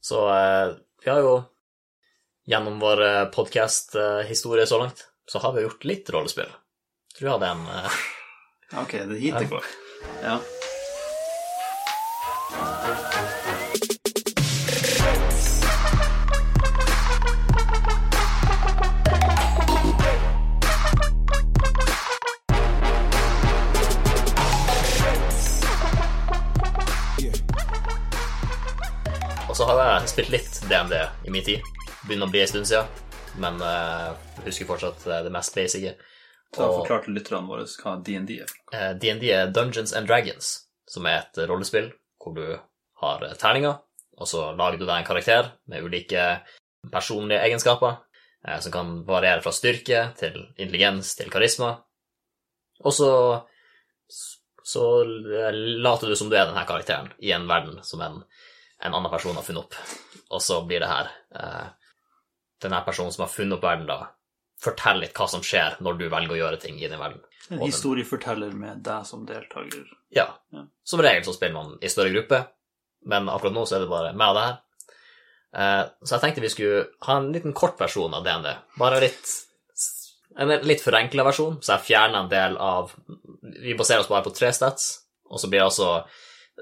Så eh, vi har jo gjennom vår podkast-historie så langt, så har vi gjort litt rollespill. Tror jeg hadde en eh, Ok, det er hit det går. Ja. Har spilt litt DND i min tid. Begynner å bli en stund siden, men uh, husker fortsatt eh, det mest basice. Så og forklar forklarte lytterne våre hva DND er. DND D&D er Dungeons and Dragons, som er et rollespill hvor du har eh, terninger, og så lager du deg en karakter med ulike personlige egenskaper, eh, som kan variere fra styrke til intelligens til karisma. Og så, så eh, later du som du er denne karakteren i en verden som en, en annen person har funnet opp. Og så blir det her eh, denne personen som har funnet opp verden, da, forteller litt hva som skjer når du velger å gjøre ting i den verden. En historieforteller med deg som deltaker. Ja. Ja. Som regel så spiller man i større gruppe, men akkurat nå så er det bare meg og det her. Eh, så jeg tenkte vi skulle ha en liten kort versjon av DND. Bare litt en litt forenkla versjon, så jeg fjerner en del av Vi baserer oss bare på tre stats, og så blir det altså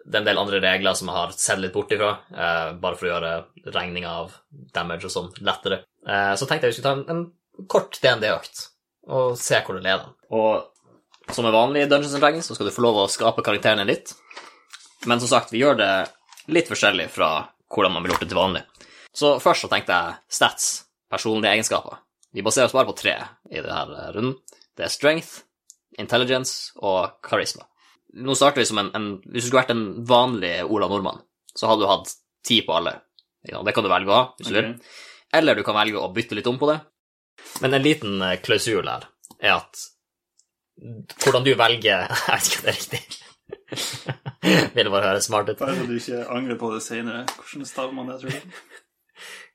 det er en del andre regler som jeg har sett litt bort ifra, eh, bare for å gjøre regninga av damage og sånn lettere. Eh, så tenkte jeg vi skulle ta en, en kort DND-økt, og se hvor det leder. Og som er vanlig i Dungeons and Dragons, så skal du få lov å skape karakteren din litt. Men som sagt, vi gjør det litt forskjellig fra hvordan man ville gjort det til vanlig. Så først så tenkte jeg stats, personlige egenskaper. Vi baserer oss bare på tre i denne runden. Det er strength, intelligence og charisma. Nå starter vi som en, en Hvis du skulle vært en vanlig Ola Nordmann, så hadde du hatt ti på alle. Ja, Det kan du velge å ha, hvis du vil. Eller du kan velge å bytte litt om på det. Men en liten eh, klausul her er at hvordan du velger Jeg vet ikke om det er riktig. Ville bare høre smart ut. Bare så du ikke angrer på det senere. Hvordan staver man det, tror du?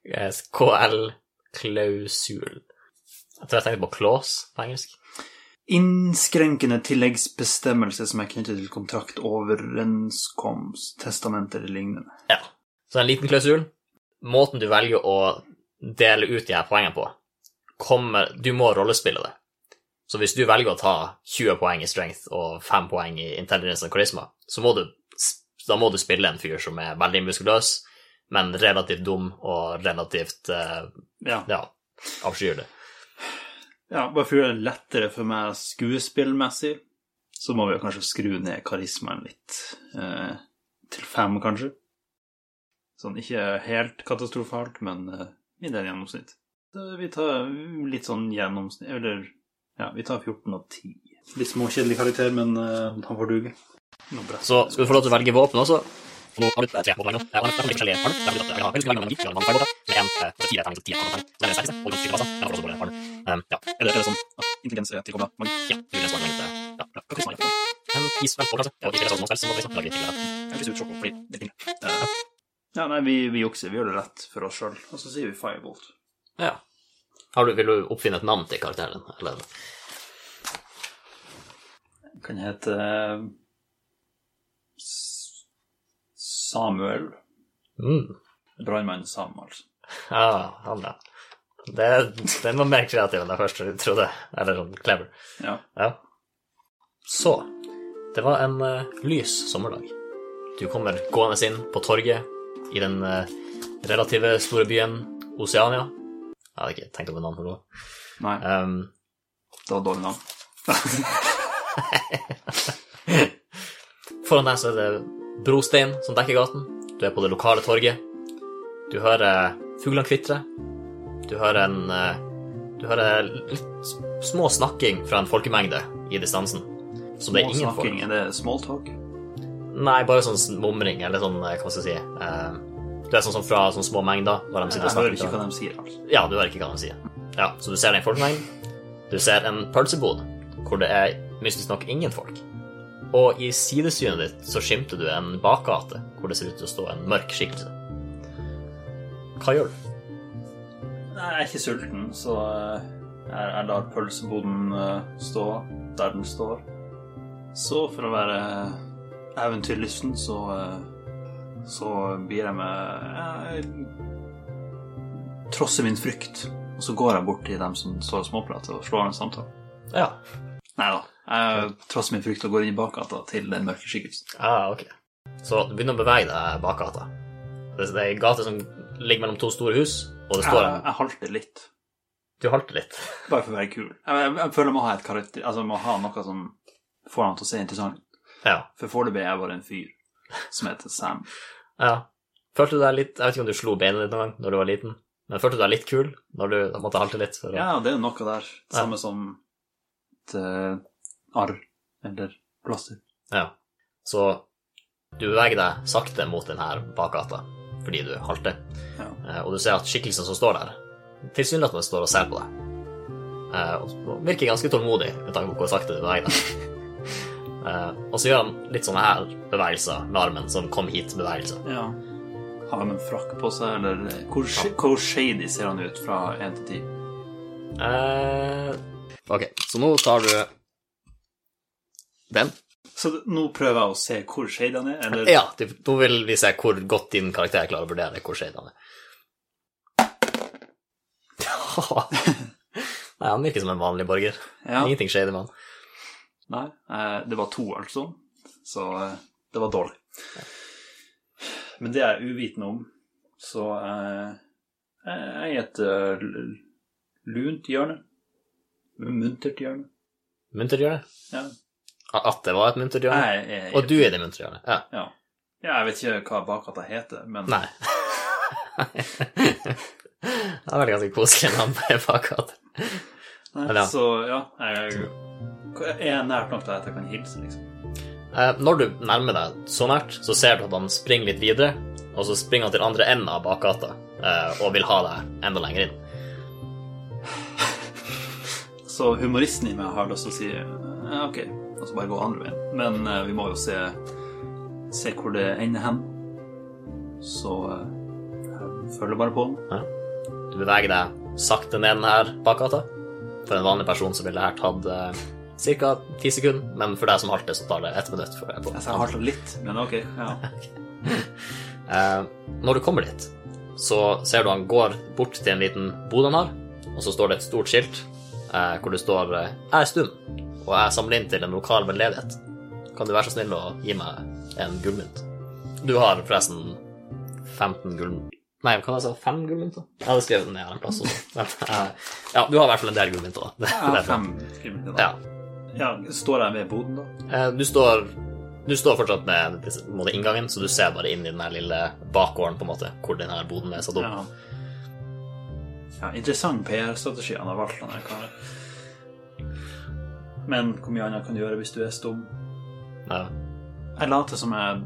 Eh, KL-klausul. Jeg tror jeg tenkte på clause på engelsk. Innskrenkende tilleggsbestemmelse som er knyttet til kontrakt, overenskomst, testament eller lignende. Ja. Så en liten klausul. Måten du velger å dele ut de her poengene på, kommer Du må rollespille det. Så hvis du velger å ta 20 poeng i strength og 5 poeng i intelligence og charisma, så må du, da må du spille en fyr som er veldig muskuløs, men relativt dum og relativt uh, Ja. ja, avskyr det. Ja, bare for å gjøre det lettere for meg skuespillmessig, så må vi jo kanskje skru ned karismaen litt. Eh, til fem, kanskje. Sånn ikke helt katastrofalt, men eh, mindre enn gjennomsnitt. Så vi tar litt sånn gjennomsnitt Eller ja, vi tar 14 og 10. Litt småkjedelig karakter, men eh, han får duge. Så skal du få lov til å velge våpen også. Og nå har du tre på nå. Og det er litt forskjellige farm. Det er litt at jeg har veldig mange magi, jeg har mange fargeborter. Med en eh, altså fire terning, så ti er fargeborter. Så det er den sterkeste, og du kan styrke basen. Jeg har også bare en farm. Um, ja. Eller, det, er sånn intelligens tilkobla magi? Ja, vil svare litt, eh, ja? En på, kanskje? Ja, ikke sånn liksom litt. Jeg vil ikke sjokk fordi det er ting. Eh, ja, nei, vi, vi jukser. Vi gjør det rett for oss sjøl. Og så sier vi Firebolt. Ja. Har du, vil du oppfinne et navn til karakteren din, eller? Kan hete eh, S- Samuel. Mm. Brannmann Sam, altså. Ja, han, ja. Det, den var mer kreativ enn jeg først trodde. Eller sånn clever. Ja. Ja. Så Det var en uh, lys sommerdag. Du kommer gående inn på torget i den uh, relative store byen Oceania. Jeg hadde ikke tenkt over navnet for noe. Nei, Um, det var dårlig navn. foran deg så er det brostein som dekker gaten. Du er på det lokale torget. Du hører fuglene kvitre. Du hører en eh, Du hører litt små snakking fra en folkemengde i distansen. Som det er ingen folk. Er det smalltalk? Nei, bare sånn mumring, eller sånn, eh, hva skal jeg si eh, Du er sånn sånn fra sånn små mengder. Når de sitter og snakker. Jeg hører ikke hva de sier, altså. Ja, du hører ikke hva de sier. Ja, Så du ser den folkemengden. Du ser en pølsebod hvor det er mystisk nok ingen folk. Og i sidesynet ditt så skimter du en bakgate hvor det ser ut til å stå en mørk skikkelse. Hva gjør du? Nei, jeg er ikke sulten, så eh, jeg, jeg lar pølseboden eh, stå der den står. Så for å være eventyrlysten, så eh, så blir jeg med Jeg trosser min frykt, og så går jeg bort til dem som står og småprater, og slår en samtale. Ja. Nei da. Jeg trosser min frykt og går inn i bakgata til den mørke skikkelsen. Ah, ok. Så du begynner å bevege deg bakgata? Det det er ei gate som ligger mellom to store hus, og det Jeg, står en jeg halter litt, Du halter litt. bare for å være kul. Jeg, jeg, jeg føler jeg må ha et karakter, altså jeg må ha noe som får han til å se interessant ut. Ja. For foreløpig er jeg bare en fyr som heter Sam. ja. Følte du deg litt Jeg vet ikke om du slo beinet ditt noen gang når du var liten, men følte du deg litt kul når du måtte halte litt? Å... Ja, det er jo noe der. Samme som et arr eller plaster. Ja. Så du beveger deg sakte mot denne bakgata fordi du halter, Ja. Eh, og du ser at skikkelsen som står der, tilsynelatende står og ser på deg. Eh, Og virker ganske tålmodig med tanke på hvor sakte du beveger deg. Eh, Og så gjør han litt sånne her bevegelser med armen, som kom hit-bevegelser. Ja. Har han en frakk på seg, eller hvor, hvor shady ser han ut fra 1 til 10? Eh, Ok, så nå tar du den. Så nå prøver jeg å se hvor shadene er, eller Ja, nå vil vi se hvor godt din karakter klarer å vurdere hvor shadene er. Nei, han virker som en vanlig borger. Ja. Ingenting shady med han. Nei, eh, det var to, altså. Så eh, det var dårlig. Men det er jeg uvitende om, så eh, jeg er i et lunt hjørne. Muntert hjørne. Muntert hjørne? Ja. At det var et er Og du er det hjørnet? Ja. Ja. ja. Jeg vet ikke hva bakgata heter, men Nei. det er veldig ganske koselig navn på en bakgate. Ja. Så ja, jeg, jeg er nært nok til at jeg kan hilse, liksom. Eh, Når du nærmer deg så nært, så ser du at han springer litt videre, og så springer han til andre enden av bakgata eh, og vil ha deg enda lenger inn. Så humoristen i meg har lyst til å si ja, ok, og så bare gå andre veien. Men eh, vi må jo se, se hvor det ender hen. Så eh, følger bare på. Du beveger deg sakte ned denne bakgata. For en vanlig person så ville det her tatt eh, ca. ti sekunder, men for deg som halter, så tar det ett minutt. før jeg på. Jeg har litt, men ok. Ja. Eh, når du kommer dit, så ser du han går bort til en liten bod han har, og så står det et stort skilt eh, hvor det står eh, er stum, og jeg samler inn til en lokal veldedighet'. Kan du være så snill å gi meg en gullmynt? Du har forresten 15 gull... Nei, hva sa jeg? Fem gullmynter? Jeg hadde skrevet den ned en plass også. Ja, du har i hvert fall en del gullmynter, da. Jeg har fem gullmynter, da. Ja. Ja, står jeg ved boden, da? Eh, Du står, du står fortsatt med måte, inngangen, så du ser bare inn i den her lille bakgården, på en måte, hvor den her boden er satt opp. Ja. ja interessant PR-strategi han har valgt, han her karen. Men hvor mye annet kan du gjøre hvis du er stum? Ja. Jeg later som jeg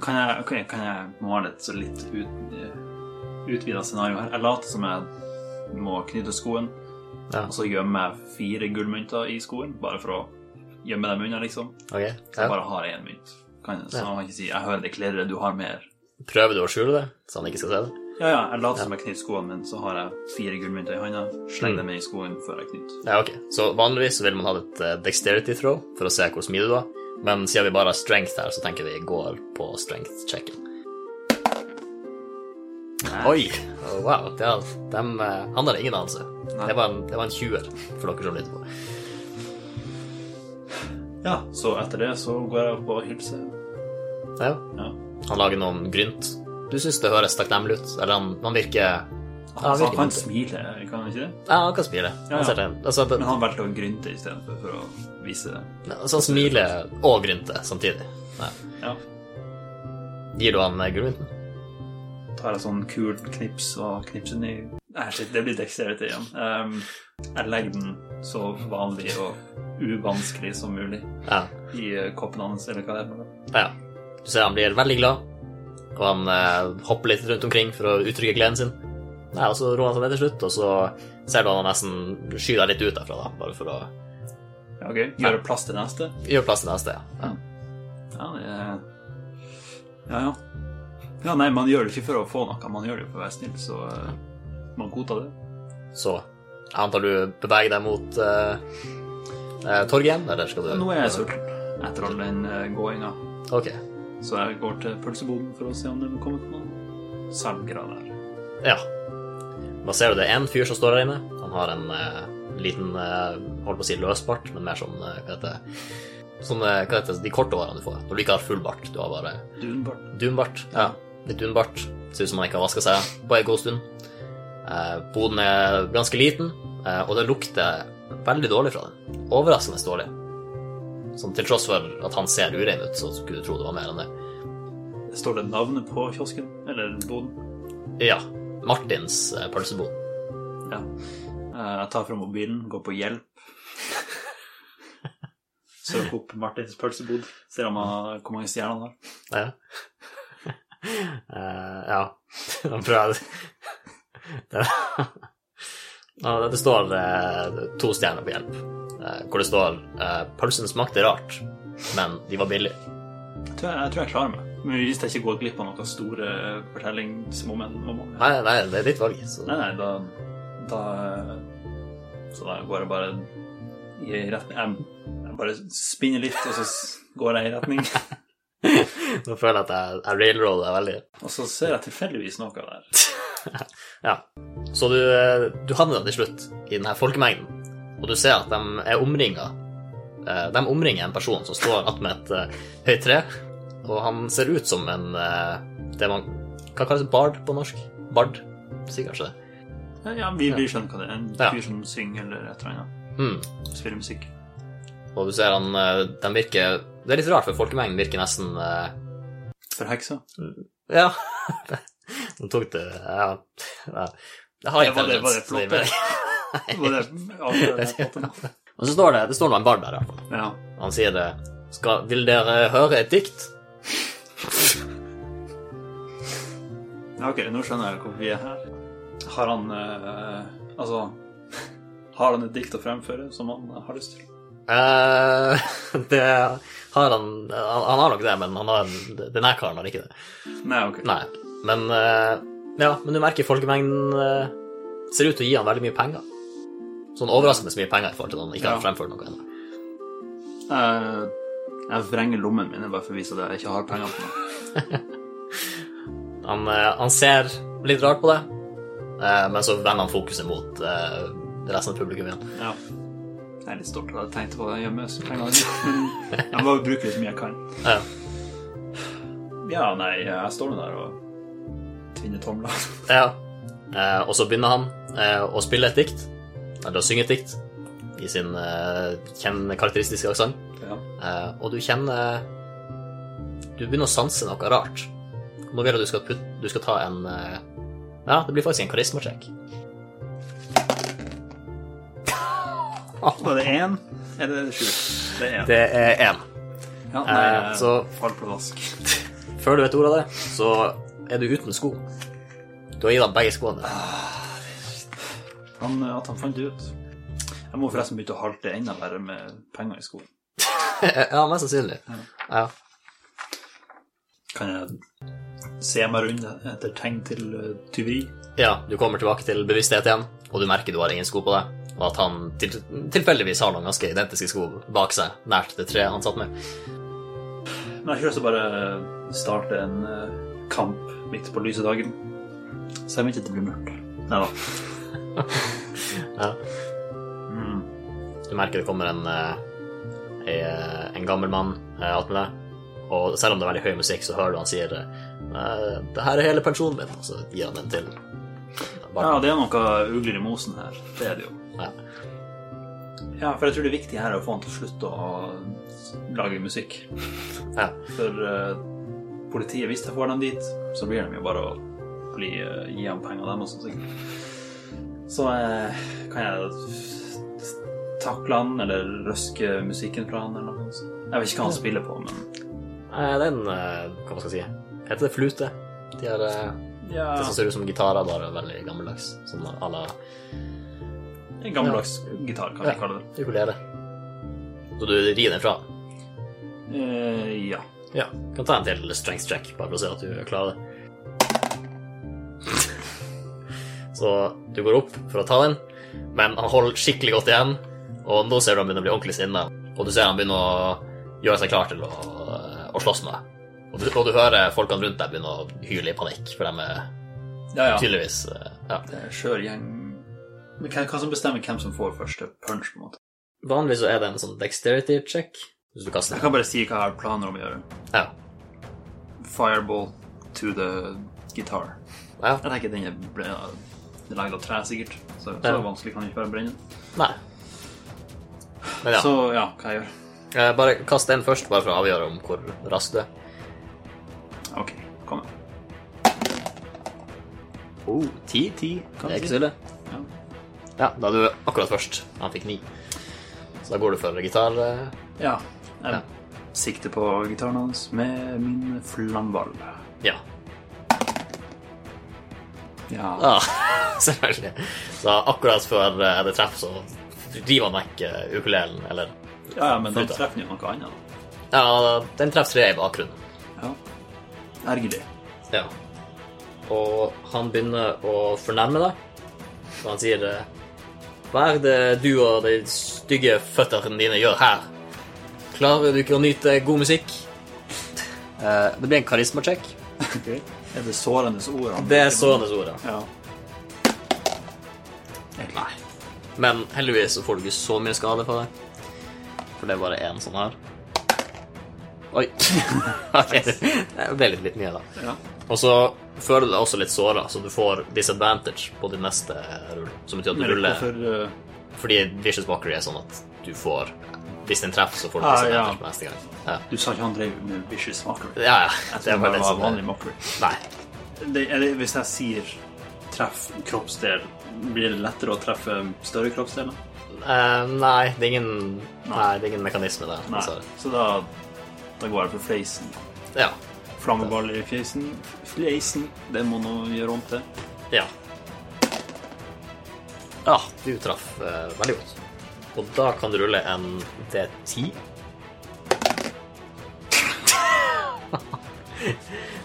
Kan jeg, ok, kan jeg male et så litt ut, utvida scenario her? Jeg later som jeg må knytte skoen, Ja. og så gjemmer jeg fire gullmynter i skoen, bare for å gjemme dem unna, liksom. Ok. Så jeg bare har én mynt. Kan, så Ja. han kan ikke si 'jeg hører det klirrer, du har mer'. Prøver du å skjule det, så han ikke skal se det? Ja, ja, jeg later som jeg knytter skoene, mine, så har jeg fire gullmynter i hånda. slenger Mm. dem i skoen før jeg knytter. Ja, ok. Så vanligvis vil man ha et eh, dexterity throw for å se hvor smidig du er, men siden vi bare har strength her, så tenker vi går på strength-checken. Oi! Oh, wow. Det er, dem, eh, han har ingen anelse. Det var en, det var en 20 for dere som lytter på. Ja, så etter det så går jeg opp og hilser. Ja. Ja. Han lager noen grynt. Du syns det høres takknemlig ut? Eller han, han virker han Altså, han kan munter. kan han ikke det? Ja, han kan smile. Ja, Han, ja. det. Altså, Men han valgte å grynte istedenfor for å vise det. Så han smiler og grynter samtidig. Ja. Ja. Gir du han grynten? tar jeg sånn kult knips og knipser den i Nei, shit, det blir dexterity igjen. Um, jeg legger den så vanlig og uvanskelig som mulig Ja. i eh, koppen hans, eller hva det er. ja. Du ser han blir veldig glad, og han eh, hopper litt rundt omkring for å uttrykke gleden sin. Nei, og så roer han seg ned til slutt, og så ser du han nesten skyr deg litt ut derfra, da, bare for å ok. Gjøre plass til neste? gjøre plass til neste. Ja. Ja. Ja, Ja, ja. Ja, nei, man gjør det ikke for å få noe, man gjør det for å være snill, så uh, man godtar det. Så jeg antar du beveger deg mot uh, torget igjen, eller skal du Nå er jeg sulten etter all den uh, gåinga. Ok. Så jeg går til pølseboden for å se om det er kommet noen selgere der. Ja. Da ser du det er en fyr som står der inne. Han har en eh, liten eh, holdt på å si løsbart, men mer sånn eh, hva heter Sånn, eh, hva heter det, de korte årene du får. Når du ikke har full bart. Du har bare Dunbart. dunbart. Ja, litt dunbart. Ser ut som han ikke har vaska seg på en god stund. Eh, boden er ganske liten, eh, og det lukter veldig dårlig fra den. Overraskende dårlig. Sånn til tross for at han ser urein ut, så skulle du tro det var mer enn det. Står det navnet på kiosken? Eller boden? Ja. Martins eh, pølsebod. Ja. Eh, Jeg tar fra mobilen, går på hjelp. Søker opp Martins pølsebod. Ser om han, hvor mange stjerner han har. Ja. Uh, ja. Da prøver jeg det, det står to stjerner på hjelp, hvor det står eh, 'Pølsen smakte rart, men de var billige'. Jeg tror jeg, jeg, tror jeg klarer meg. Men hvis jeg ikke går glipp av noen store fortellingsmoment Nei, nei, det er ditt valg. Så. Nei, nei, da, da Så da går jeg bare i retning Jeg, bare spinner litt, og så går jeg i retning. Nå føler jeg at jeg, jeg railroader deg veldig. Og så ser jeg tilfeldigvis noe der. Ja. Så du, eh, du havner til slutt i denne folkemengden, og du ser at de er omringa. De omringer en person som står attmed et eh, høyt tre, og han ser ut som en eh, det man Hva kalles? Bard på norsk? Bard? Sier kanskje det. Ja, ja vi, vi skjønner hva det er. En Ja. fyr som synger eller et eller annet. Mm. Spiller musikk. Og du ser han eh, De virker Det er litt rart, for folkemengden virker nesten eh, For heksa. Ja. Nå tok det Ja. ja. Det har Ja, var det- var det det det en? Og så står det det står noen en bard der, iallfall. Ja. Han sier det skal, Vil dere høre et dikt? ja, ok, nå skjønner jeg hvorfor vi er her. Har han eh, Altså Har han et dikt å fremføre som han har lyst til? Eh, det har han, han Han har nok det, men han har, denne karen har ikke det. Nei, ok. Nei. Men eh, Ja, men du merker folkemengden eh, ser ut til å gi han veldig mye penger. Sånn overraskende mye penger i forhold til at han ikke har fremført noe ennå. Jeg, jeg vrenger lommen min bare for å vise at jeg ikke har penger på meg. Han, eh, han ser litt rart på det, eh, men så vender han fokuset mot eh, resten av publikum igjen. Ja. Jeg er litt stolt av at jeg tenkte på det hjemme. så jeg må jo bruke det så mye jeg kan. Ja. Ja, nei, jeg står nå der og tvinner tomler. Ja. Og så begynner han å spille et dikt, eller å synge et dikt, i sin uh, karakteristiske aksent. Ja. uh, og du kjenner Du begynner å sanse noe rart. Nå vil jeg at du skal, putt, du skal ta en uh, Ja, det blir faktisk en karismasjekk. Var det én, eller er det sju? Det er én. Det er én. Ja, nei, jeg så- falt. Før du vet ordet av det, så er du uten sko. Du har gitt ham begge skoene. Han, at han fant det ut. Jeg må forresten begynne å halte enda verre med penger i skolen. ja, mest sannsynlig. Ja. Kan jeg se meg rundt etter tegn til eh, tyveri? ja, du kommer tilbake til bevissthet igjen, og du merker du har ingen sko på deg, og at han til, tilfeldigvis har noen ganske identiske sko bak seg, nært det treet han satt med. Men jeg har ikke bare starte en eh, kamp midt på lyse dagen. Så jeg venter til det blir mørkt. Nei da. Ja. Mm. Du merker det kommer en, eh, en gammel mann Alt attmed deg, og selv om det er veldig høy musikk, så hører du han sier eh, det her er hele pensjonen min, og så gir han den til Ja, det er noe ugler i mosen her. Det er det jo. Ja. Ja, for jeg tror det viktige her er å få han til å slutte å lage musikk. Ja. For uh, politiet, hvis de får dem dit, så blir de jo bare å bli, uh, gi ham penger, dem også, sikkert. Så eh, kan jeg takle han, eller røske musikken fra han, eller noe sånt. Jeg vet ikke hva han spiller på, men Eh, er eh, hva man skal si, heter det flute? De har eh, ja, det som ser ut som gitarer, bare veldig gammeldags, Sånn à la en gammeldags gitar, kan vi Ja. kalle det. ukulele. Så du rir den fra? Eh, ja. Ja. Kan ta en til strength check, bare for å se at du klarer det. Så du går opp for å ta den, men han holder skikkelig godt igjen, og nå ser du han begynner å bli ordentlig sinna, og du ser han begynner å gjøre seg klar til å, å slåss med deg. Og og du hører folkene rundt deg begynne å hyle i panikk, for de er Ja, ja. tydeligvis eh, Ja. Det er skjør gjeng. Men hva, hva som bestemmer hvem som får første punch, på en måte? Vanligvis så er det en sånn dexterity check, hvis du kaster Jeg kan bare si hva jeg har planer om å gjøre. Ja. Fireball to the guitar. ja. Jeg tenker den er den er laget av tre, sikkert. Så, så Ja. vanskelig kan det ikke være å brenne. Nei. Men ja. Så ja, hva jeg gjør. Eh, Bare kast den først, bare for å avgjøre om hvor rask du er. Ok, kom igjen. Oh, ti, ti. Det er ikke så ille. Ja. Ja, da er du akkurat først. Han fikk ni. Så da går du for gitar. eh, ja. Jeg Ja. sikter på gitaren hans med min flamball. Ja. Ja. ja selvfølgelig. Så akkurat før eh, det treffer, så river han vekk eh, ukulelen, eller ja, ja, men da treffer jo noe annet. Ja, den treffer treet i bakgrunnen. Ja. Ergerlig. Ja. Og han begynner å fornærme deg. Og han sier eh, Hva er det du og de stygge føttene dine gjør her? Klarer du ikke å nyte god musikk? Eh, det blir en karisma-check. Er det sårende ord? Det er sårende ord, ja. Nei. Men heldigvis så får du ikke så mye skade på det. For det er bare én sånn her. Oi. ok, det ble litt, litt mye, da. ja. Og så føler du deg også litt såra, så du får disadvantage på din neste rull. Som betyr at du ruller uh, Fordi vicious mockery er sånn at du får Hvis den treffer, så får du Ah, ja. på neste gang. Ja, Du sa ikke han drev med vicious mockery? ja. ja. Det var litt var sånn vanlig mockery. Nei. Det, er det, hvis jeg sier treff kroppsdel, blir det lettere å treffe større kroppsdeler? Uh, nei, det er ingen Nei, det er ingen mekanisme der. Altså. Så da, da går jeg for fleisen. Ja. Flammeball i fjeisen. Fleisen, det må nå gjøre om til. Ja. Ja, du traff uh, veldig godt. Og da kan du rulle en D10.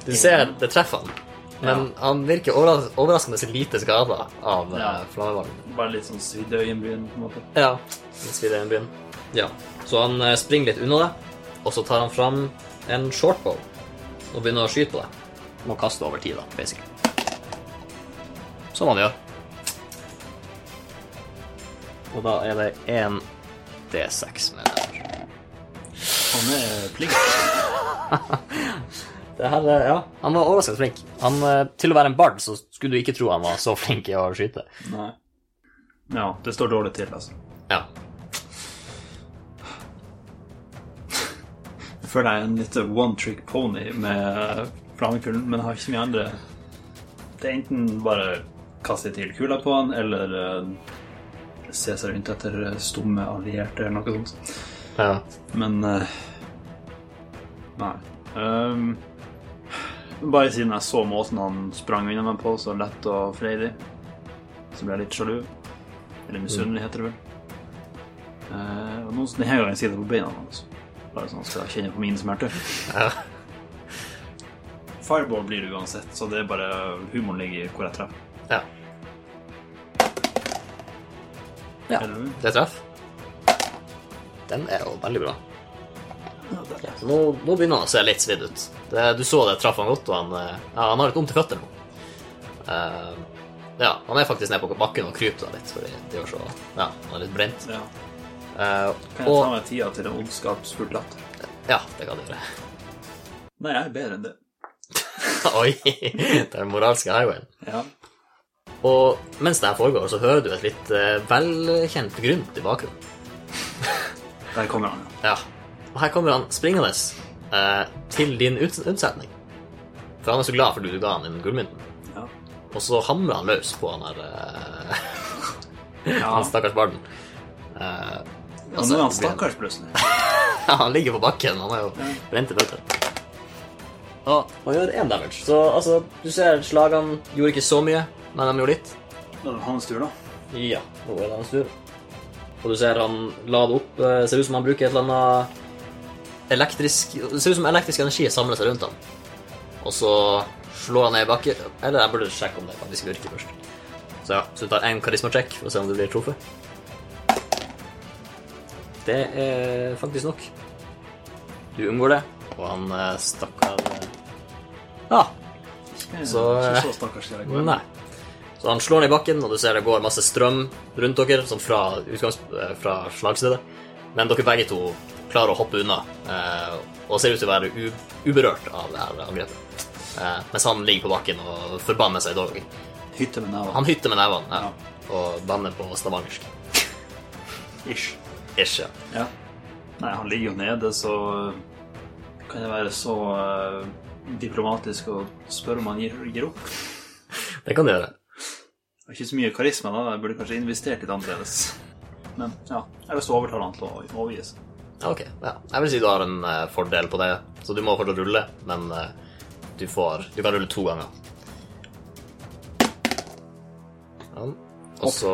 Du ser det treffer han, men han virker overras overraskende lite skada av eh, Ja. flammeballen. Bare litt sånn svidde øyenbryn, på en måte. Ja. Litt svidd øyenbryn. Ja. Så han eh, springer litt unna deg, og så tar han fram en shortbow og begynner å skyte på deg. Må kaste over tid, da, basically. Som han gjør. Og da er det én D6 med damage. Han er flink. Det her, eh, ja, han var overraskende flink. Han, eh, til å være en bard så skulle du ikke tro han var så flink i å skyte. Nei. Ja, det står dårlig til, altså. Ja. Jeg føler jeg er en litt one trick pony med flammekulen, men jeg har ikke mye andre. Det er enten bare kaste til kula på han, eller eh, se seg rundt etter eh, stumme allierte eller noe sånt. ja. Men eh, Nei. Um, bare siden jeg så måten han sprang unna meg på, så lett og freidig, så ble jeg litt sjalu. Eller misunnelig, heter det vel. Uh, og nå, denne gangen sitter jeg på beina hans. Bare sånn skal han skal kjenne på min smerte. ja. Fireball blir det uansett, så det er bare humoren ligger hvor jeg treffer. ja. Ja. Det traff. Den er jo veldig bra. Ja, er Så nå, nå begynner han å se litt svidd ut. Det, du så det traff han godt, og han, eh, ja, han har litt vondt i føttene nå. Uh, ja, han er faktisk nede på bakken og kryper litt, fordi det gjør så Ja, han er litt brent. Ja. Uh, Kan jeg ta meg tida til en ondskapsfull latter? Ja, det kan du gjøre. Nei, jeg er bedre enn det. Oi! Det er den moralske highwayen. Ja. Og mens det her foregår, så hører du et litt eh, velkjent grynt i bakgrunnen. Der kommer han, ja. Og her kommer han springende eh, til din ut- unnsetning. For han er så glad for at du ga han den gullmynten. Ja. Og så hamrer han løs på han der eh, Ja. han stakkars barden. Eh, ja, nå er han stakkars plutselig. Ja, han ligger på bakken. Han er jo brent i føtter. Og han gjør én damage. Så altså, du ser slagene gjorde ikke så mye, men de gjorde litt. Da er det hans tur, da. Ja, nå er det hans tur. Og du ser han lader opp. Det Ser ut som han bruker et eller annet elektrisk Det ser ut som elektrisk energi samler seg rundt han. Og så slår han ned i bakken. Eller jeg burde sjekke om det faktisk virker først. Så ja, så du tar én karisma-check for å se om du blir truffet. Det er faktisk nok. Du unngår det, Og han eh, stakkar eh, Ja, Ikke Så, eh, så stakkars jeg går. nei. Så han slår ned i bakken, og du ser det går masse strøm rundt dere, sånn fra, utgangs, eh, fra slagstedet. Men dere begge to klarer å hoppe unna, eh, og ser ut til å være uberørt av det her angrepet. Eh, mens han ligger på bakken og forbanner seg dog. Hytter med nevene. Han hytter med nevene ja, og banner på stavangersk. Ish. Ish, ja. Ja. Nei, han ligger jo nede, så kan det være så uh, diplomatisk å spørre om han gir, gir opp. Det kan du gjøre. Er ikke så mye karisma, da. Jeg burde kanskje investert litt annerledes. Men ja, jeg vil stå overtale han til å overgi seg. Ok, ja. Jeg vil si du har en eh, fordel på det, så du må fortsatt rulle, men eh, du får Du kan rulle to ganger. Ja. Og så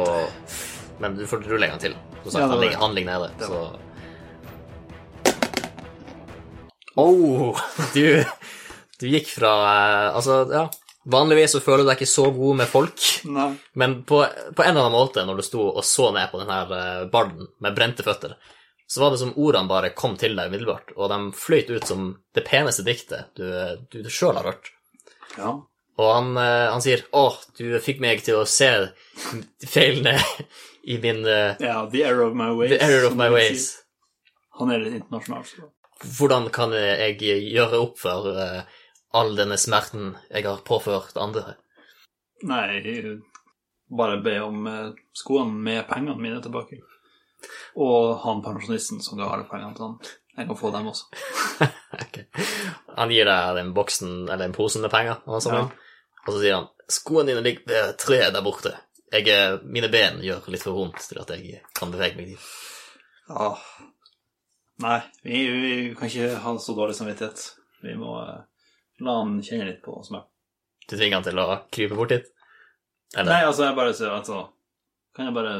Men du får rulle en gang til. Som sagt, Ja, det han, ligger, det. han ligger nede, Det så Oh! Du, du gikk fra eh, Altså, ja. Vanligvis så føler du deg ikke så god med folk. Nei. Men på, på en eller annen måte, når du sto og så ned på den her eh, barden med brente føtter, så var det som ordene bare kom til deg umiddelbart, og de fløyt ut som det peneste diktet du, du, sjøl har hørt. Ja. Og han, eh, han sier 'Å, du fikk meg til å se feilene i min eh, yeah, the error of my ways. The error of my ways'. Han er litt internasjonal, så. Hvordan kan jeg gjøre opp for all denne smerten jeg har påført andre? Nei, bare be om eh, skoene med pengene mine tilbake. Og han pensjonisten som du har pengene til, han. Jeg kan få dem også. okay. Han gir deg den boksen, eller den posen med penger, og, sånn, Ja. og så sier han 'Skoene dine ligger ved treet der borte'. Jeg, eh, mine ben gjør litt for vondt til at jeg kan bevege meg dit. Ja. Nei, vi, vi kan ikke ha så dårlig samvittighet. Vi må eh, la han kjenne litt på smør. Du tvinger han til å krype bort dit? Eller? Nei, altså, jeg bare sier altså Kan jeg bare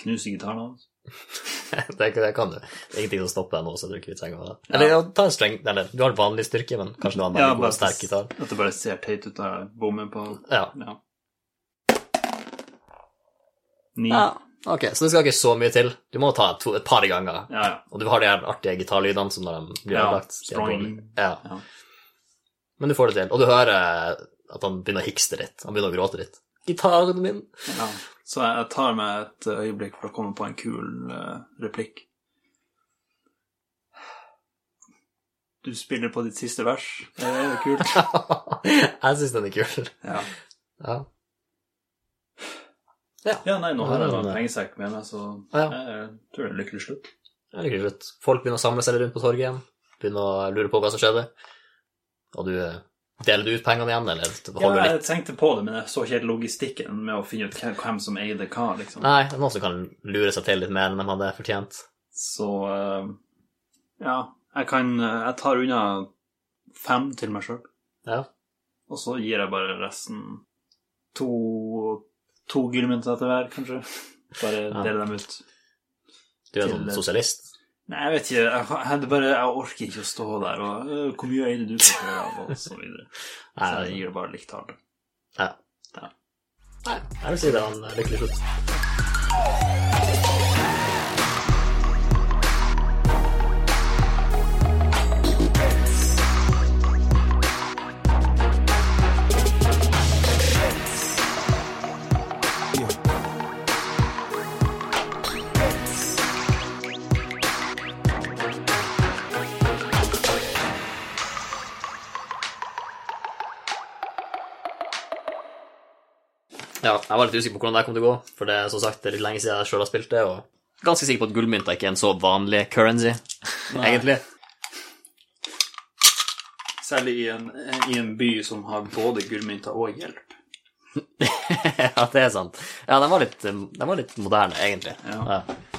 knuse gitaren hans? det, det kan du. Det er ingenting som stopper deg nå, så du ikke trenger å Eller ja, ta en streng Eller du har vanlig styrke, men kanskje du har en veldig god og sterk gitar. At det bare ser teit ut av bommer på Ja. Ja. Ni. ja. Ok, så det skal ikke så mye til. Du må ta to, et par ganger. Ja, ja. Og du har de her artige gitarlydene som når de blir Ja, ødelagt. Ja. Ja. Men du får det til. Og du hører at han begynner å hikste litt. Han begynner å gråte litt. Gitaren min! ja. Så jeg tar meg et øyeblikk for å komme på en kul eh, replikk. Du spiller på ditt siste vers. Det er jo kult. jeg syns den er kul. Ja. Ja. ja, nei, nå har jeg Ja, en pengesekk med meg, så Ja. jeg tror det er en lykkelig slutt. Liker det slutt. Folk begynner å samle seg rundt på torget igjen. Begynner å lure på hva som skjedde. Og du eh, Deler du ut pengene igjen, eller Ja, holder du jeg litt? tenkte på det, men jeg så ikke helt logistikken med å finne ut hvem, som eide hva, liksom. Nei, det er noen som kan lure seg til litt mer enn de hadde fortjent. Så eh, ja, jeg kan Jeg tar unna fem til meg sjøl, Ja. og så gir jeg bare resten to To gullmynter til hver, kanskje. Bare Ja. dele dem ut. Du er en sånn sosialist. Nei, jeg vet ikke. Jeg, jeg, bare, jeg orker ikke å stå der og øh, Hvor mye øyne du får av, og så videre. Så jeg gir det bare likt tall. Ja. Ja. Nei, jeg vil si det var en lykkelig slutt. Ja, jeg var litt usikker på hvordan det kom til å gå, for det er som sagt det er litt lenge siden jeg sjøl har spilt det, og ganske sikker på at gullmynter ikke er en så vanlig currency, egentlig. Særlig i en, i en by som har både gullmynter og hjelp. ja, det er sant. Ja, den var litt, den var litt moderne, egentlig. Ja. Ja.